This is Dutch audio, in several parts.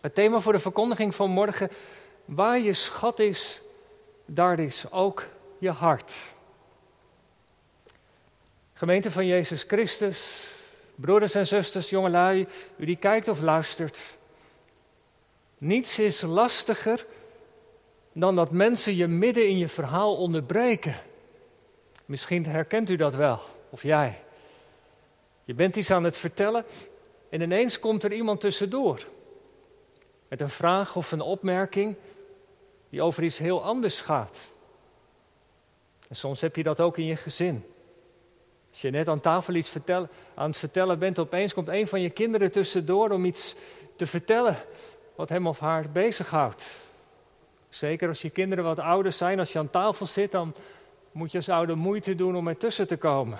Het thema voor de verkondiging van morgen, waar je schat is, daar is ook je hart. Gemeente van Jezus Christus, broeders en zusters, jongelui, u die kijkt of luistert. Niets is lastiger dan dat mensen je midden in je verhaal onderbreken. Misschien herkent u dat wel, of jij. Je bent iets aan het vertellen en ineens komt er iemand tussendoor. Met een vraag of een opmerking die over iets heel anders gaat. En soms heb je dat ook in je gezin. Als je net aan tafel iets aan het vertellen bent, opeens komt een van je kinderen tussendoor om iets te vertellen wat hem of haar bezighoudt. Zeker als je kinderen wat ouder zijn, als je aan tafel zit, dan moet je als ouder moeite doen om ertussen te komen.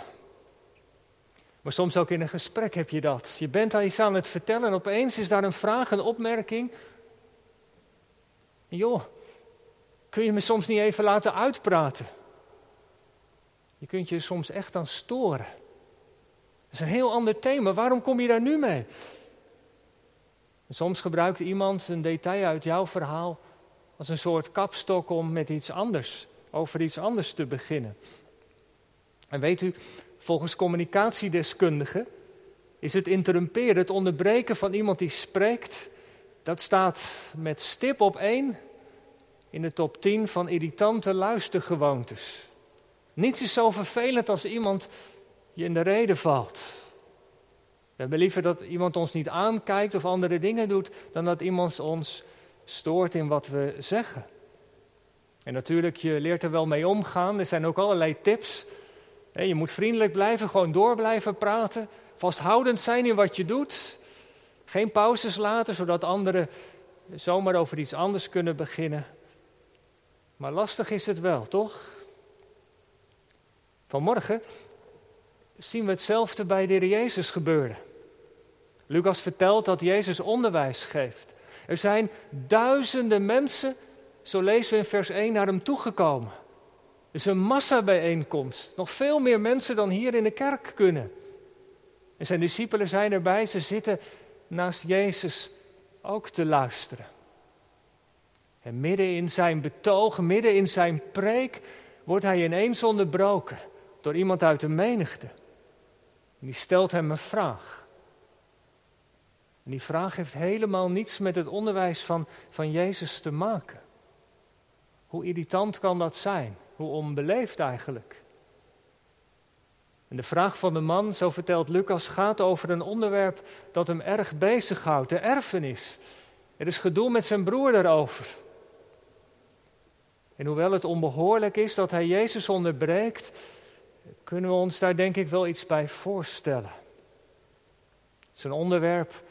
Maar soms ook in een gesprek heb je dat. Je bent al iets aan het vertellen en opeens is daar een vraag, een opmerking. joh, kun je me soms niet even laten uitpraten? Je kunt je soms echt aan storen. Dat is een heel ander thema. Waarom kom je daar nu mee? soms gebruikt iemand een detail uit jouw verhaal als een soort kapstok om met iets anders, over iets anders te beginnen. En weet u, volgens communicatiedeskundigen is het interrumperen, het onderbreken van iemand die spreekt, dat staat met stip op één in de top 10 van irritante luistergewoontes. Niets is zo vervelend als iemand je in de reden valt. We hebben liever dat iemand ons niet aankijkt of andere dingen doet, dan dat iemand ons stoort in wat we zeggen. En natuurlijk, je leert er wel mee omgaan. Er zijn ook allerlei tips. Je moet vriendelijk blijven, gewoon door blijven praten. Vasthoudend zijn in wat je doet. Geen pauzes laten, zodat anderen zomaar over iets anders kunnen beginnen. Maar lastig is het wel, toch? Vanmorgen zien we hetzelfde bij de Jezus gebeuren. Lucas vertelt dat Jezus onderwijs geeft. Er zijn duizenden mensen, zo lezen we in vers 1, naar hem toegekomen. Is een massabijeenkomst. Nog veel meer mensen dan hier in de kerk kunnen. En zijn discipelen zijn erbij, ze zitten naast Jezus ook te luisteren. En midden in zijn betoog, midden in zijn preek, wordt hij ineens onderbroken door iemand uit de menigte. die stelt hem een vraag. En die vraag heeft helemaal niets met het onderwijs van, van Jezus te maken. Hoe irritant kan dat zijn? Hoe onbeleefd eigenlijk? En de vraag van de man, zo vertelt Lucas, gaat over een onderwerp dat hem erg bezighoudt, de erfenis. Er is gedoe met zijn broer daarover. En hoewel het onbehoorlijk is dat hij Jezus onderbreekt, kunnen we ons daar denk ik wel iets bij voorstellen. Het is een onderwerp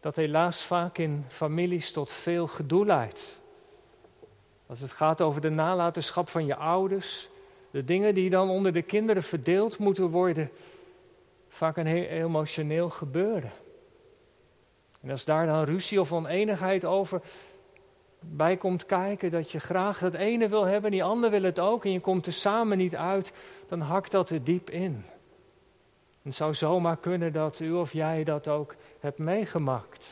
dat helaas vaak in families tot veel gedoe leidt. Als het gaat over de nalatenschap van je ouders, de dingen die dan onder de kinderen verdeeld moeten worden, vaak een heel emotioneel gebeuren. En als daar dan ruzie of oneenigheid over bij komt kijken, dat je graag dat ene wil hebben, die ander wil het ook, en je komt er samen niet uit, dan hakt dat er diep in. Het zou zomaar kunnen dat u of jij dat ook hebt meegemaakt.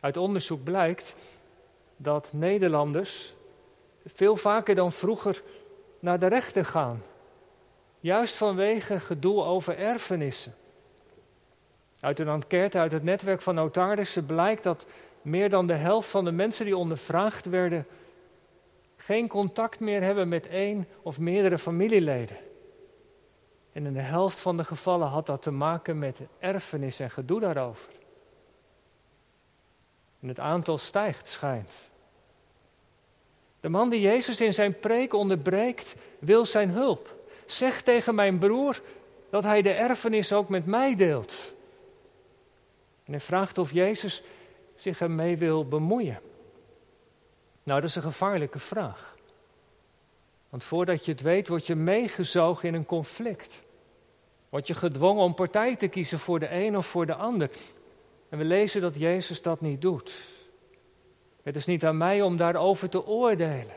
Uit onderzoek blijkt dat Nederlanders veel vaker dan vroeger naar de rechter gaan. Juist vanwege gedoe over erfenissen. Uit een enquête uit het netwerk van notarissen blijkt dat meer dan de helft van de mensen die ondervraagd werden geen contact meer hebben met één of meerdere familieleden. En in de helft van de gevallen had dat te maken met erfenis en gedoe daarover. En het aantal stijgt, schijnt. De man die Jezus in zijn preek onderbreekt, wil zijn hulp. Zeg tegen mijn broer dat hij de erfenis ook met mij deelt. En hij vraagt of Jezus zich ermee wil bemoeien. Nou, dat is een gevaarlijke vraag. Want voordat je het weet, word je meegezogen in een conflict. Word je gedwongen om partij te kiezen voor de een of voor de ander. En we lezen dat Jezus dat niet doet. Het is niet aan mij om daarover te oordelen.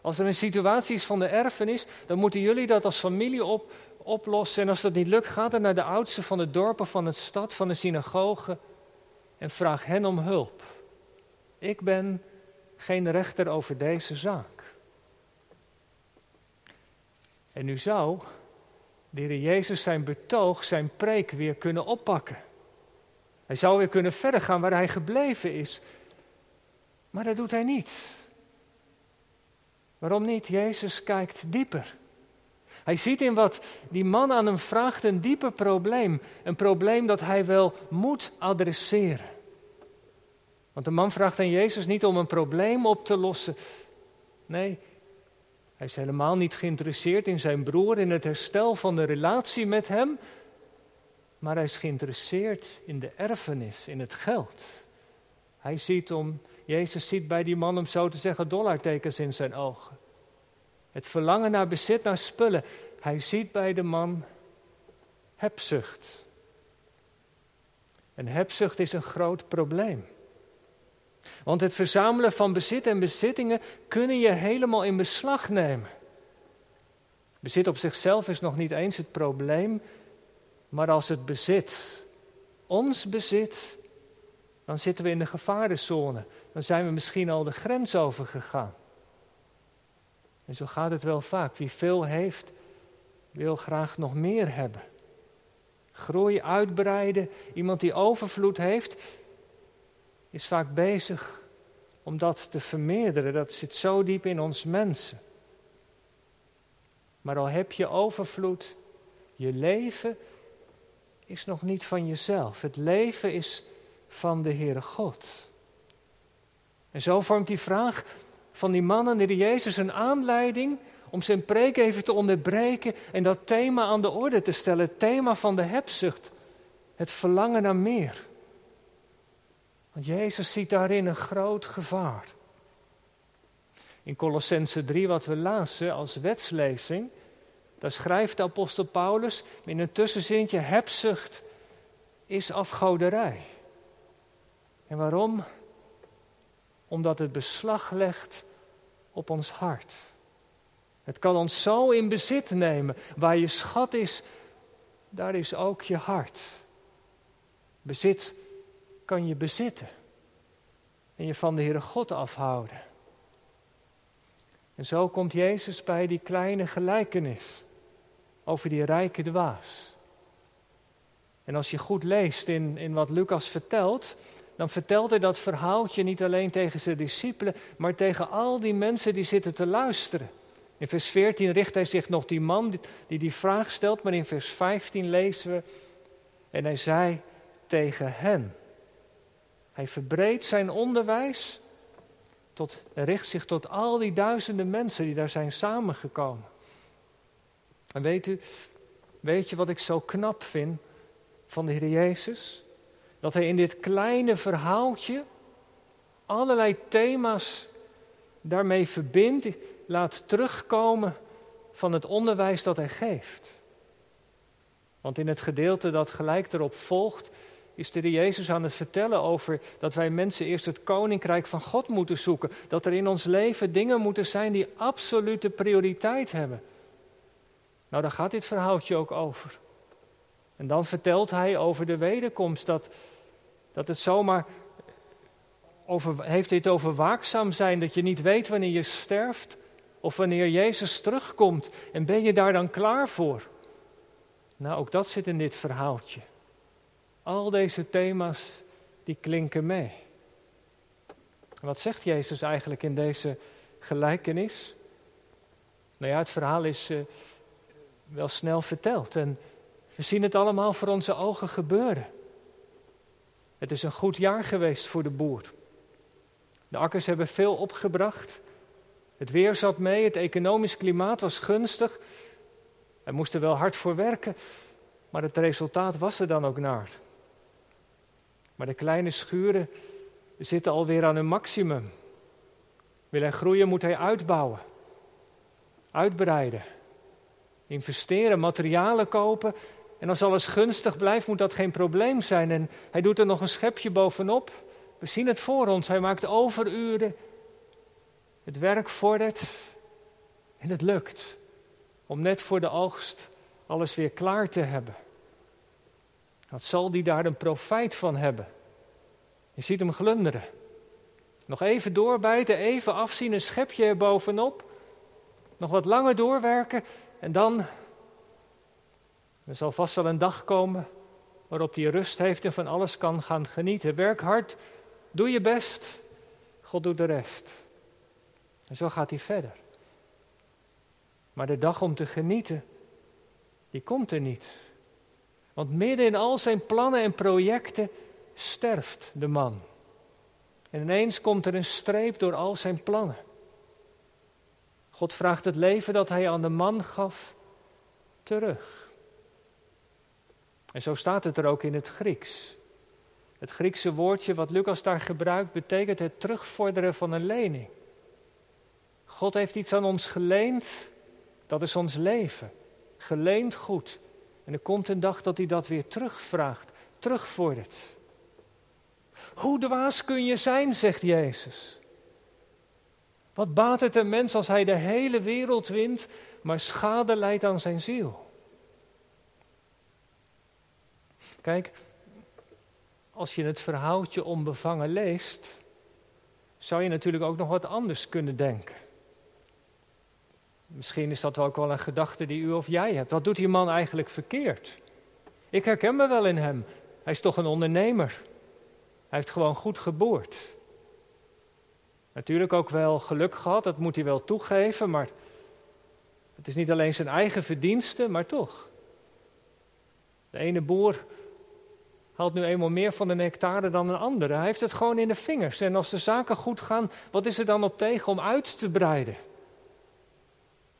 Als er een situatie is van de erfenis, dan moeten jullie dat als familie op, oplossen. En als dat niet lukt, ga dan naar de oudste van het dorp of van de stad, van de synagoge. en vraag hen om hulp. Ik ben geen rechter over deze zaak. En nu zou de Heer Jezus zijn betoog, zijn preek weer kunnen oppakken. Hij zou weer kunnen verder gaan waar hij gebleven is. Maar dat doet hij niet. Waarom niet? Jezus kijkt dieper. Hij ziet in wat die man aan hem vraagt een dieper probleem. Een probleem dat hij wel moet adresseren. Want de man vraagt aan Jezus niet om een probleem op te lossen. Nee, hij is helemaal niet geïnteresseerd in zijn broer, in het herstel van de relatie met hem. Maar hij is geïnteresseerd in de erfenis, in het geld. Hij ziet om, Jezus ziet bij die man, om zo te zeggen, dollartekens in zijn ogen. Het verlangen naar bezit, naar spullen. Hij ziet bij de man hebzucht. En hebzucht is een groot probleem. Want het verzamelen van bezit en bezittingen kunnen je helemaal in beslag nemen. Bezit op zichzelf is nog niet eens het probleem, maar als het bezit ons bezit, dan zitten we in de gevarenzone. Dan zijn we misschien al de grens overgegaan. En zo gaat het wel vaak. Wie veel heeft, wil graag nog meer hebben. Groei, uitbreiden. Iemand die overvloed heeft, is vaak bezig om dat te vermeerderen. Dat zit zo diep in ons mensen. Maar al heb je overvloed, je leven is nog niet van jezelf. Het leven is van de Heere God. En zo vormt die vraag van die mannen, de Jezus, een aanleiding om zijn preek even te onderbreken en dat thema aan de orde te stellen. Het thema van de hebzucht. Het verlangen naar meer. Want Jezus ziet daarin een groot gevaar. In Colossense 3, wat we lazen als wetslezing, daar schrijft de apostel Paulus in een tussenzintje: hebzucht is afgoderij. En waarom? Omdat het beslag legt op ons hart. Het kan ons zo in bezit nemen. Waar je schat is, daar is ook je hart. Bezit kan je bezitten. En je van de Heere God afhouden. En zo komt Jezus bij die kleine gelijkenis over die rijke dwaas. En als je goed leest in, in wat Lucas vertelt, dan vertelt hij dat verhaaltje niet alleen tegen zijn discipelen, maar tegen al die mensen die zitten te luisteren. In vers 14 richt hij zich nog die man die die vraag stelt, maar in vers 15 lezen we, en hij zei tegen hen, hij verbreedt zijn onderwijs tot, richt zich tot al die duizenden mensen die daar zijn samengekomen. En weet u, weet je wat ik zo knap vind van de Heer Jezus? Dat hij in dit kleine verhaaltje allerlei thema's daarmee verbindt, laat terugkomen van het onderwijs dat hij geeft. Want in het gedeelte dat gelijk erop volgt, is de Jezus aan het vertellen over dat wij mensen eerst het koninkrijk van God moeten zoeken. Dat er in ons leven dingen moeten zijn die absolute prioriteit hebben. Nou, daar gaat dit verhaaltje ook over. En dan vertelt hij over de wederkomst, dat, dat het zomaar over, heeft dit over waakzaam zijn, dat je niet weet wanneer je sterft of wanneer Jezus terugkomt. En ben je daar dan klaar voor? Nou, ook dat zit in dit verhaaltje. Al deze thema's, die klinken mee. wat zegt Jezus eigenlijk in deze gelijkenis? Nou ja, het verhaal is uh, wel snel verteld en we zien het allemaal voor onze ogen gebeuren. Het is een goed jaar geweest voor de boer. De akkers hebben veel opgebracht. Het weer zat mee, het economisch klimaat was gunstig. Hij moest er wel hard voor werken, maar het resultaat was er dan ook naar. Maar de kleine schuren zitten alweer aan hun maximum. Wil hij groeien, moet hij uitbouwen, uitbreiden, investeren, materialen kopen. En als alles gunstig blijft, moet dat geen probleem zijn. En hij doet er nog een schepje bovenop. We zien het voor ons. Hij maakt overuren. Het werk vordert. En het lukt. Om net voor de oogst alles weer klaar te hebben. Wat zal die daar een profijt van hebben? Je ziet hem glunderen. Nog even doorbijten, even afzien, een schepje erbovenop. Nog wat langer doorwerken en dan. Er zal vast wel een dag komen waarop hij rust heeft en van alles kan gaan genieten. Werk hard, doe je best, God doet de rest. En zo gaat hij verder. Maar de dag om te genieten, die komt er niet. Want midden in al zijn plannen en projecten sterft de man. En ineens komt er een streep door al zijn plannen. God vraagt het leven dat hij aan de man gaf terug. En zo staat het er ook in het Grieks. Het Griekse woordje wat Lucas daar gebruikt betekent het terugvorderen van een lening. God heeft iets aan ons geleend, dat is ons leven. Geleend goed. En er komt een dag dat hij dat weer terugvraagt, terugvordert. Hoe dwaas kun je zijn, zegt Jezus. Wat baat het een mens als hij de hele wereld wint, maar schade leidt aan zijn ziel? Kijk, als je het verhaaltje onbevangen leest, zou je natuurlijk ook nog wat anders kunnen denken. Misschien is dat ook wel een gedachte die u of jij hebt. Wat doet die man eigenlijk verkeerd? Ik herken me wel in hem. Hij is toch een ondernemer. Hij heeft gewoon goed geboord. Natuurlijk ook wel geluk gehad, dat moet hij wel toegeven, maar het is niet alleen zijn eigen verdienste, maar toch. De ene boer haalt nu eenmaal meer van de nectare dan een andere. Hij heeft het gewoon in de vingers. En als de zaken goed gaan, wat is er dan op tegen om uit te breiden?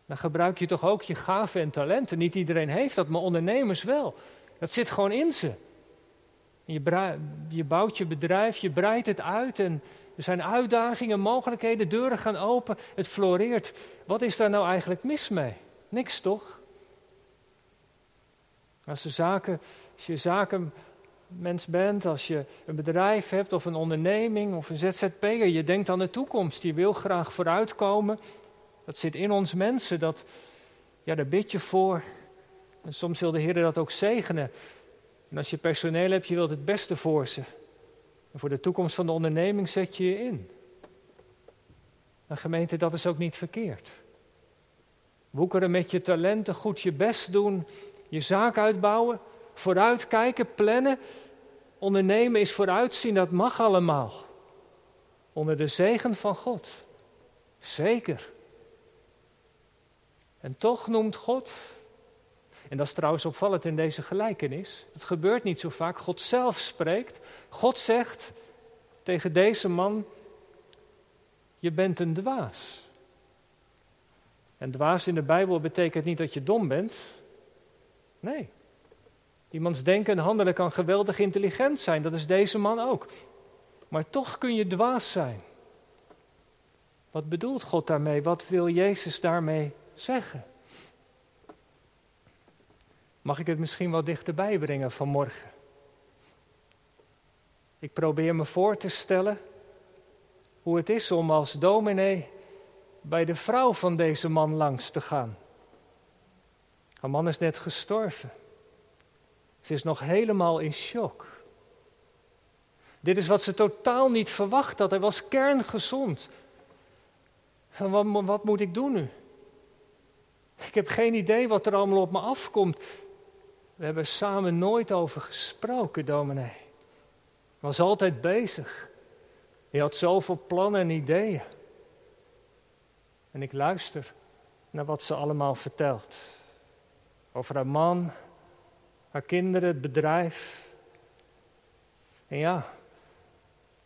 Dan gebruik je toch ook je gaven en talenten. Niet iedereen heeft dat, maar ondernemers wel. Dat zit gewoon in ze. Je, je bouwt je bedrijf, je breidt het uit en er zijn uitdagingen, mogelijkheden, deuren gaan open, het floreert. Wat is daar nou eigenlijk mis mee? Niks toch? Als, de zaken, als je zakenmens bent, als je een bedrijf hebt of een onderneming of een ZZP'er, je denkt aan de toekomst, je wil graag vooruitkomen. Dat zit in ons mensen, dat, ja, daar bid je voor. En soms wil de Heer dat ook zegenen. En als je personeel hebt, je wilt het beste voor ze. En voor de toekomst van de onderneming zet je je in. En gemeente, dat is ook niet verkeerd. Woekeren met je talenten, goed je best doen, je zaak uitbouwen, vooruitkijken, plannen. Ondernemen is vooruitzien, dat mag allemaal. Onder de zegen van God. Zeker. En toch noemt God en dat is trouwens opvallend in deze gelijkenis. Het gebeurt niet zo vaak. God zelf spreekt. God zegt tegen deze man: Je bent een dwaas. En dwaas in de Bijbel betekent niet dat je dom bent. Nee. Iemands denken en handelen kan geweldig intelligent zijn. Dat is deze man ook. Maar toch kun je dwaas zijn. Wat bedoelt God daarmee? Wat wil Jezus daarmee zeggen? Mag ik het misschien wat dichterbij brengen vanmorgen? Ik probeer me voor te stellen hoe het is om als dominee bij de vrouw van deze man langs te gaan. Haar man is net gestorven. Ze is nog helemaal in shock. Dit is wat ze totaal niet verwacht had. Hij was kerngezond. Wat, wat moet ik doen nu? Ik heb geen idee wat er allemaal op me afkomt. We hebben samen nooit over gesproken, dominee. Was altijd bezig. Hij had zoveel plannen en ideeën. En ik luister naar wat ze allemaal vertelt. Over haar man, haar kinderen, het bedrijf. En ja,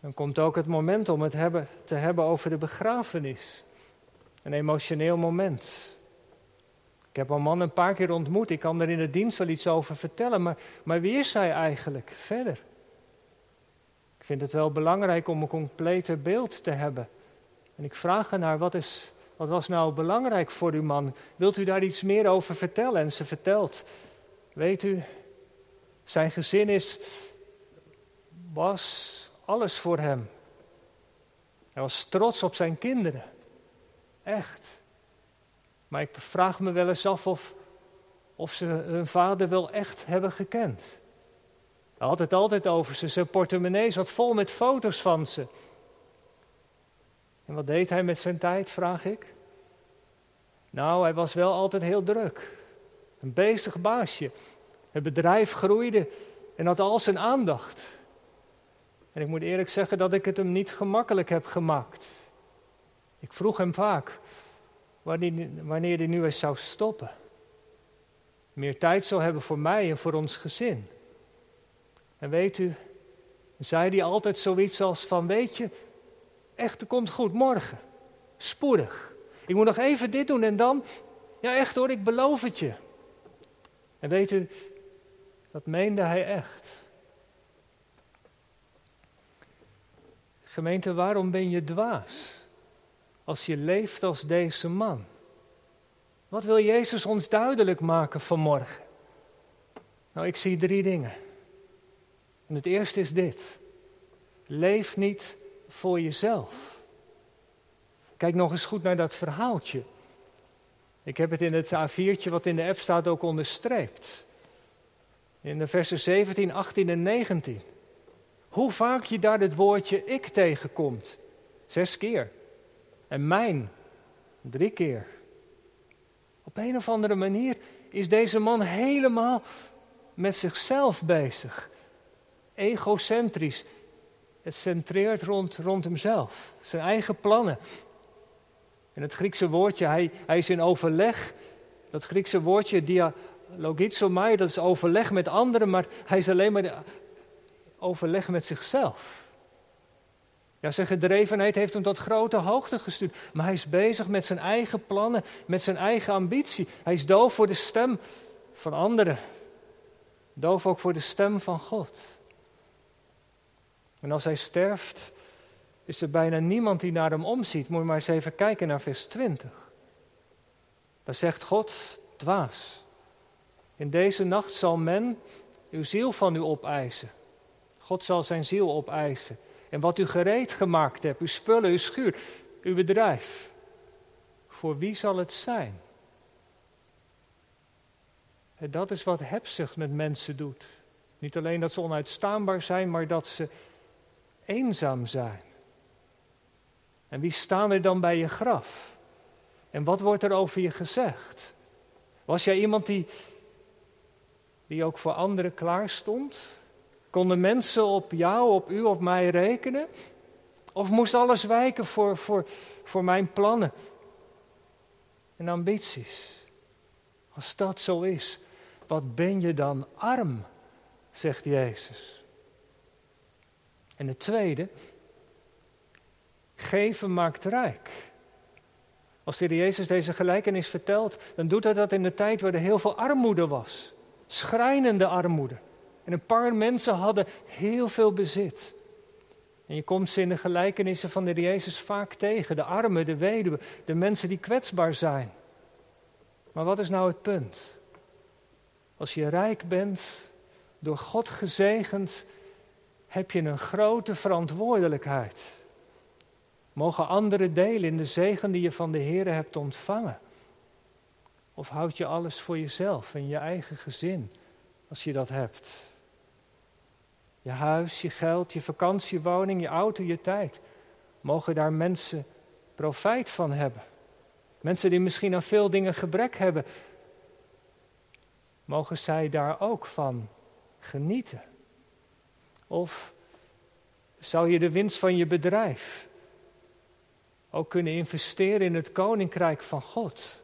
dan komt ook het moment om het hebben, te hebben over de begrafenis. Een emotioneel moment. Ik heb een man een paar keer ontmoet. Ik kan er in de dienst wel iets over vertellen. Maar, maar wie is hij eigenlijk verder? Vind het wel belangrijk om een complete beeld te hebben. En ik vraag haar, wat, is, wat was nou belangrijk voor uw man? Wilt u daar iets meer over vertellen? En ze vertelt, weet u, zijn gezin is, was alles voor hem. Hij was trots op zijn kinderen. Echt. Maar ik vraag me wel eens af of, of ze hun vader wel echt hebben gekend. Hij had het altijd over ze. Zijn portemonnee zat vol met foto's van ze. En wat deed hij met zijn tijd, vraag ik? Nou, hij was wel altijd heel druk. Een bezig baasje. Het bedrijf groeide en had al zijn aandacht. En ik moet eerlijk zeggen dat ik het hem niet gemakkelijk heb gemaakt. Ik vroeg hem vaak wanneer, wanneer hij nu eens zou stoppen. Meer tijd zou hebben voor mij en voor ons gezin. En weet u, zei hij altijd zoiets als van, weet je, echt, het komt goed, morgen, spoedig. Ik moet nog even dit doen en dan, ja echt hoor, ik beloof het je. En weet u, dat meende hij echt. Gemeente, waarom ben je dwaas als je leeft als deze man? Wat wil Jezus ons duidelijk maken vanmorgen? Nou, ik zie drie dingen. En het eerste is dit. Leef niet voor jezelf. Kijk nog eens goed naar dat verhaaltje. Ik heb het in het A4'tje wat in de app staat ook onderstreept. In de versen 17, 18 en 19. Hoe vaak je daar het woordje ik tegenkomt. Zes keer. En mijn. Drie keer. Op een of andere manier is deze man helemaal met zichzelf bezig. Egocentrisch. Het centreert rond, rond hemzelf. Zijn eigen plannen. En het Griekse woordje, hij, hij is in overleg. Dat Griekse woordje dialogizomai, dat is overleg met anderen, maar hij is alleen maar overleg met zichzelf. Ja, zijn gedrevenheid heeft hem tot grote hoogte gestuurd. Maar hij is bezig met zijn eigen plannen, met zijn eigen ambitie. Hij is doof voor de stem van anderen. Doof ook voor de stem van God. En als hij sterft, is er bijna niemand die naar hem omziet. Moet je maar eens even kijken naar vers 20. Daar zegt God, dwaas. In deze nacht zal men uw ziel van u opeisen. God zal zijn ziel opeisen. En wat u gereed gemaakt hebt, uw spullen, uw schuur, uw bedrijf. Voor wie zal het zijn? En dat is wat hebzucht met mensen doet. Niet alleen dat ze onuitstaanbaar zijn, maar dat ze eenzaam zijn. En wie staan er dan bij je graf? En wat wordt er over je gezegd? Was jij iemand die, die ook voor anderen klaar stond? Konden mensen op jou, op u, op mij rekenen? Of moest alles wijken voor, voor, voor mijn plannen en ambities? Als dat zo is, wat ben je dan arm, zegt Jezus. En het tweede, geven maakt rijk. Als de Jezus deze gelijkenis vertelt, dan doet hij dat in de tijd waar er heel veel armoede was. Schrijnende armoede. En een paar mensen hadden heel veel bezit. En je komt ze in de gelijkenissen van de Jezus vaak tegen. De armen, de weduwen, de mensen die kwetsbaar zijn. Maar wat is nou het punt? Als je rijk bent, door God gezegend, heb je een grote verantwoordelijkheid. Mogen anderen delen in de zegen die je van de Heer hebt ontvangen? Of houd je alles voor jezelf en je eigen gezin, als je dat hebt? Je huis, je geld, je vakantiewoning, je auto, je tijd. Mogen daar mensen profijt van hebben? Mensen die misschien aan veel dingen gebrek hebben, mogen zij daar ook van genieten? Of zou je de winst van je bedrijf ook kunnen investeren in het koninkrijk van God?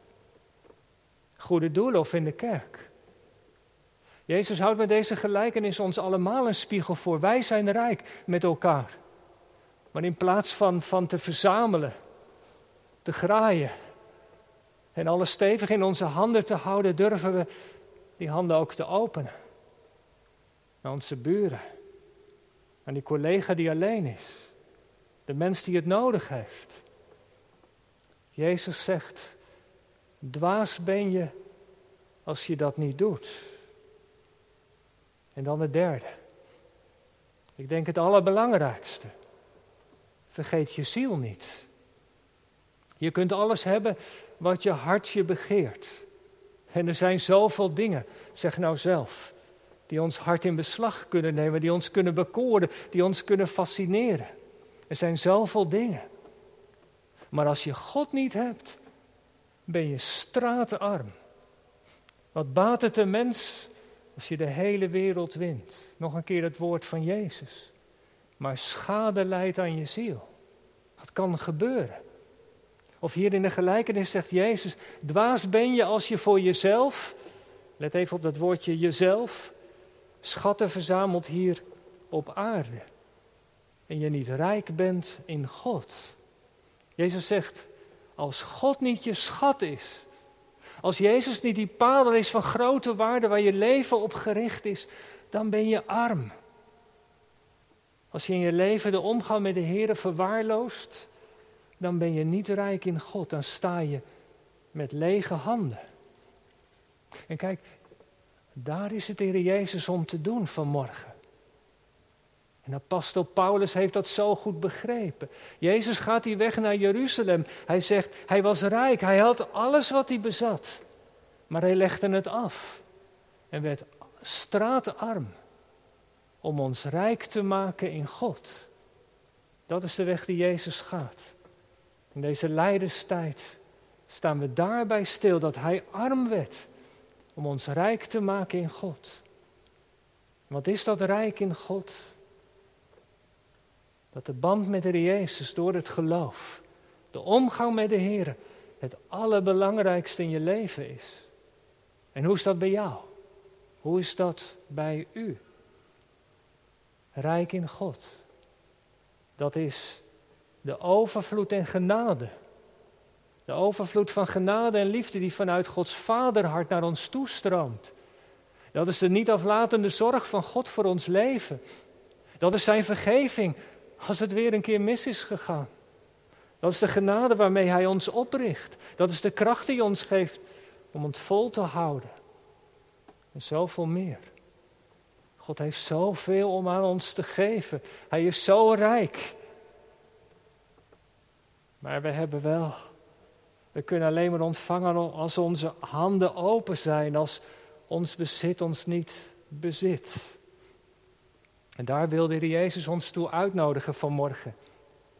Goede doelen of in de kerk? Jezus houdt met deze gelijkenis ons allemaal een spiegel voor. Wij zijn rijk met elkaar. Maar in plaats van, van te verzamelen, te graaien en alles stevig in onze handen te houden, durven we die handen ook te openen. Naar onze buren, aan die collega die alleen is, de mens die het nodig heeft. Jezus zegt, dwaas ben je als je dat niet doet. En dan het derde. Ik denk het allerbelangrijkste. Vergeet je ziel niet. Je kunt alles hebben wat je hart je begeert. En er zijn zoveel dingen, zeg nou zelf, die ons hart in beslag kunnen nemen, die ons kunnen bekoren, die ons kunnen fascineren. Er zijn zoveel dingen. Maar als je God niet hebt, ben je straatarm. Wat baat het een mens als je de hele wereld wint? Nog een keer het woord van Jezus. Maar schade leidt aan je ziel. Dat kan gebeuren. Of hier in de gelijkenis zegt Jezus: Dwaas ben je als je voor jezelf, let even op dat woordje jezelf, schatten verzamelt hier op aarde. En je niet rijk bent in God. Jezus zegt: Als God niet je schat is, als Jezus niet die paal is van grote waarde waar je leven op gericht is, dan ben je arm. Als je in je leven de omgang met de Heer verwaarloost, dan ben je niet rijk in God. Dan sta je met lege handen. En kijk, daar is het Heer Jezus om te doen vanmorgen. En apostel Paulus heeft dat zo goed begrepen. Jezus gaat die weg naar Jeruzalem. Hij zegt, hij was rijk, hij had alles wat hij bezat. Maar hij legde het af en werd straatarm om ons rijk te maken in God. Dat is de weg die Jezus gaat. In deze lijdenstijd staan we daarbij stil dat Hij arm werd om ons rijk te maken in God. Wat is dat rijk in God? Dat de band met de Jezus door het geloof, de omgang met de Heer, het allerbelangrijkste in je leven is. En hoe is dat bij jou? Hoe is dat bij u? Rijk in God. Dat is de overvloed en genade. De overvloed van genade en liefde die vanuit Gods vaderhart naar ons toestroomt. Dat is de niet aflatende zorg van God voor ons leven. Dat is zijn vergeving als het weer een keer mis is gegaan. Dat is de genade waarmee Hij ons opricht. Dat is de kracht die ons geeft om het vol te houden. En zoveel meer. God heeft zoveel om aan ons te geven. Hij is zo rijk. Maar we hebben wel, we kunnen alleen maar ontvangen als onze handen open zijn, als ons bezit ons niet bezit. En daar wilde de Jezus ons toe uitnodigen vanmorgen.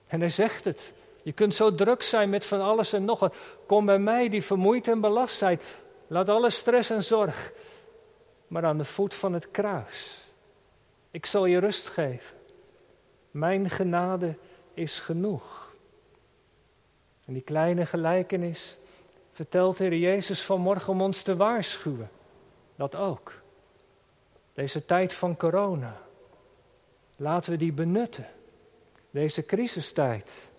En hij zegt het. Je kunt zo druk zijn met van alles en nog wat. Kom bij mij die vermoeid en belast zijn. Laat alle stress en zorg maar aan de voet van het kruis. Ik zal je rust geven. Mijn genade is genoeg. En die kleine gelijkenis vertelt de Jezus vanmorgen om ons te waarschuwen. Dat ook. Deze tijd van corona. Laten we die benutten. Deze crisistijd.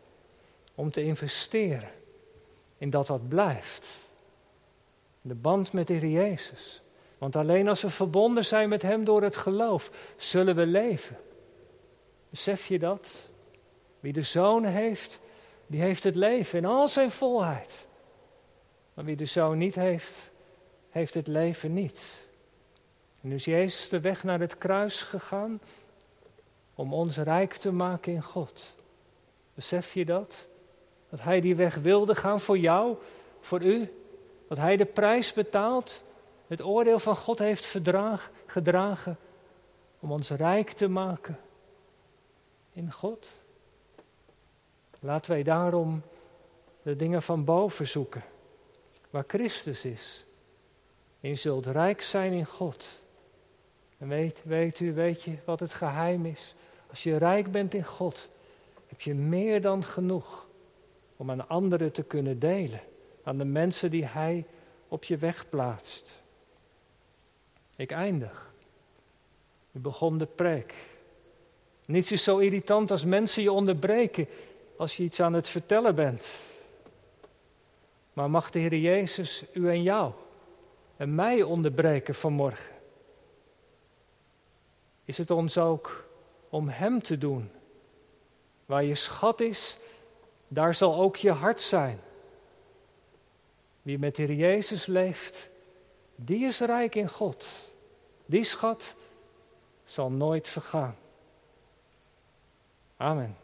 Om te investeren in dat wat blijft. De band met de Heer Jezus. Want alleen als we verbonden zijn met Hem door het geloof, zullen we leven. Besef je dat? Wie de Zoon heeft, die heeft het leven in al zijn volheid. Maar wie de Zoon niet heeft, heeft het leven niet. En dus Jezus de weg naar het kruis gegaan om ons rijk te maken in God. Besef je dat? Dat Hij die weg wilde gaan voor jou, voor u. Dat Hij de prijs betaalt het oordeel van God heeft verdraag, gedragen om ons rijk te maken in God. Laten wij daarom de dingen van boven zoeken, waar Christus is. En je zult rijk zijn in God. En weet, weet u, weet je wat het geheim is? Als je rijk bent in God, heb je meer dan genoeg om aan anderen te kunnen delen. Aan de mensen die Hij op je weg plaatst. Ik eindig. U begon de preek. Niets is zo irritant als mensen je onderbreken als je iets aan het vertellen bent. Maar mag de Heer Jezus u en jou en mij onderbreken vanmorgen? Is het ons ook om Hem te doen? Waar je schat is, daar zal ook je hart zijn. Wie met de Heer Jezus leeft, die is rijk in God. Die schat zal nooit vergaan. Amen.